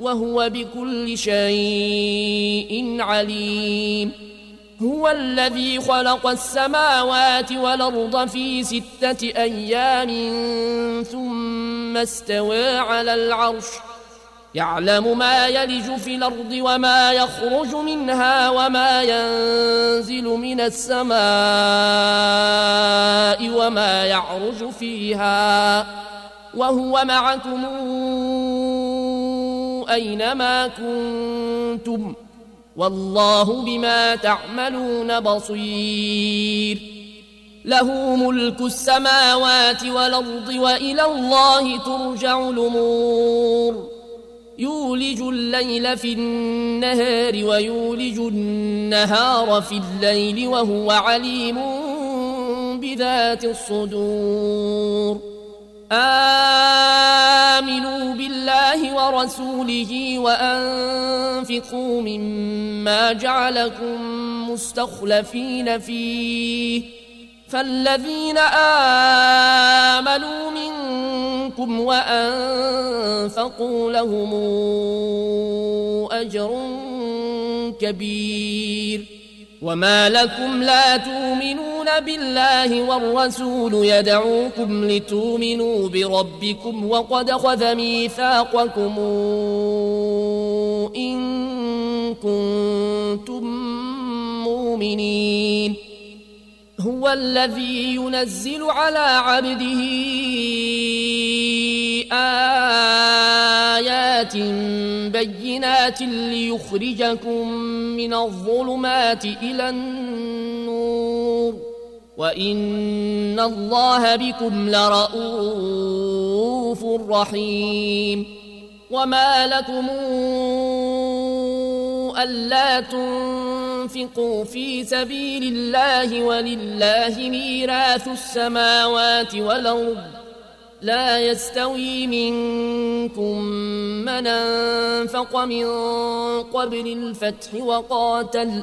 وهو بكل شيء عليم. هو الذي خلق السماوات والأرض في ستة أيام ثم استوى على العرش. يعلم ما يلج في الأرض وما يخرج منها وما ينزل من السماء وما يعرج فيها. وهو معكم. أينما كنتم والله بما تعملون بصير. له ملك السماوات والأرض وإلى الله ترجع الأمور. يولج الليل في النهار ويولج النهار في الليل وهو عليم بذات الصدور. بالله ورسوله وأنفقوا مما جعلكم مستخلفين فيه. فالذين آمنوا منكم وأنفقوا لهم أجر كبير. وما لكم لا تؤمنون بالله والرسول يدعوكم لتؤمنوا بربكم وقد خذ ميثاقكم إن كنتم مؤمنين. هو الذي ينزل على عبده آيات بينات ليخرجكم من الظلمات إلى النور. وإن الله بكم لرؤوف رحيم وما لكم ألا تنفقوا في سبيل الله ولله ميراث السماوات والأرض لا يستوي منكم من انفق من قبل الفتح وقاتل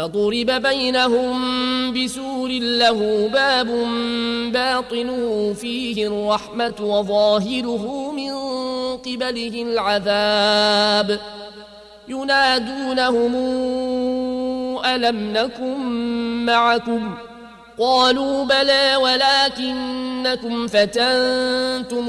فضرب بينهم بسور له باب باطنه فيه الرحمة وظاهره من قبله العذاب ينادونهم ألم نكن معكم ؟ قالوا بلى ولكنكم فتنتم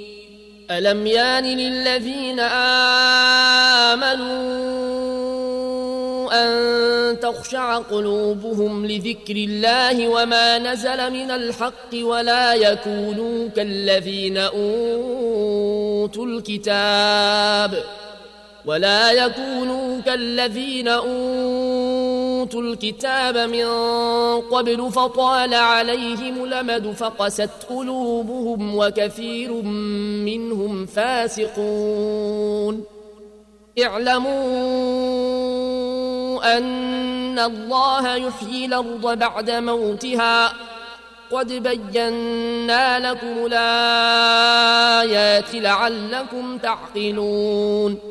ألم يان للذين آمنوا أن تخشع قلوبهم لذكر الله وما نزل من الحق ولا يكونوا كالذين أوتوا الكتاب ولا يكونوا كالذين أوتوا الكتاب من قبل فطال عليهم لمد فقست قلوبهم وكثير منهم فاسقون. اعلموا أن الله يحيي الأرض بعد موتها. قد بينا لكم الآيات لعلكم تعقلون.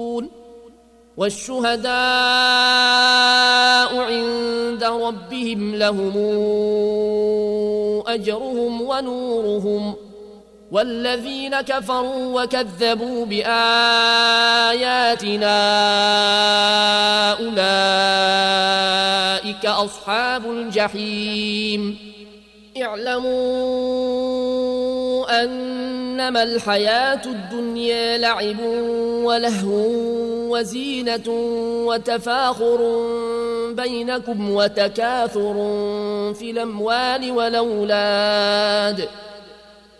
والشهداء عند ربهم لهم أجرهم ونورهم والذين كفروا وكذبوا بآياتنا أولئك أصحاب الجحيم اعلموا أنما الحياة الدنيا لعب ولهو وزينة وتفاخر بينكم وتكاثر في الأموال والأولاد ۖ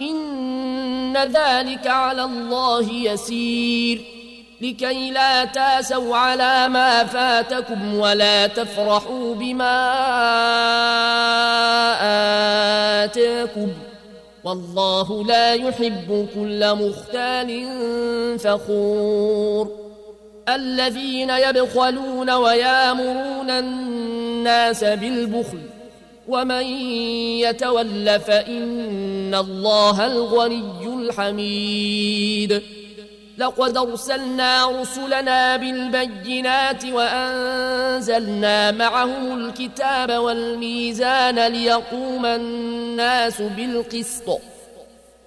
إن ذلك على الله يسير. لكي لا تاسوا على ما فاتكم ولا تفرحوا بما آتاكم. والله لا يحب كل مختال فخور. الذين يبخلون ويامرون الناس بالبخل ومن يتول فإن الله الغني الحميد. لقد أرسلنا رسلنا بالبينات وأنزلنا معهم الكتاب والميزان ليقوم الناس بالقسط.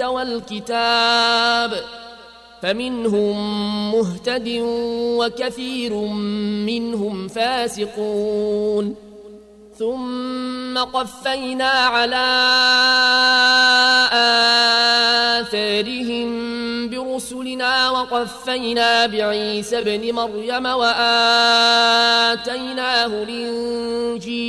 والكتاب فمنهم مهتد وكثير منهم فاسقون ثم قفينا على آثارهم رسلنا وقفينا بعيسى ابن مريم وآتيناه الإنجيل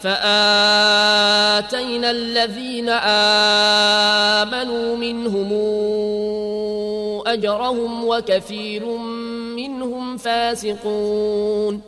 فآتينا الذين آمنوا منهم أجرهم وكثير منهم فاسقون.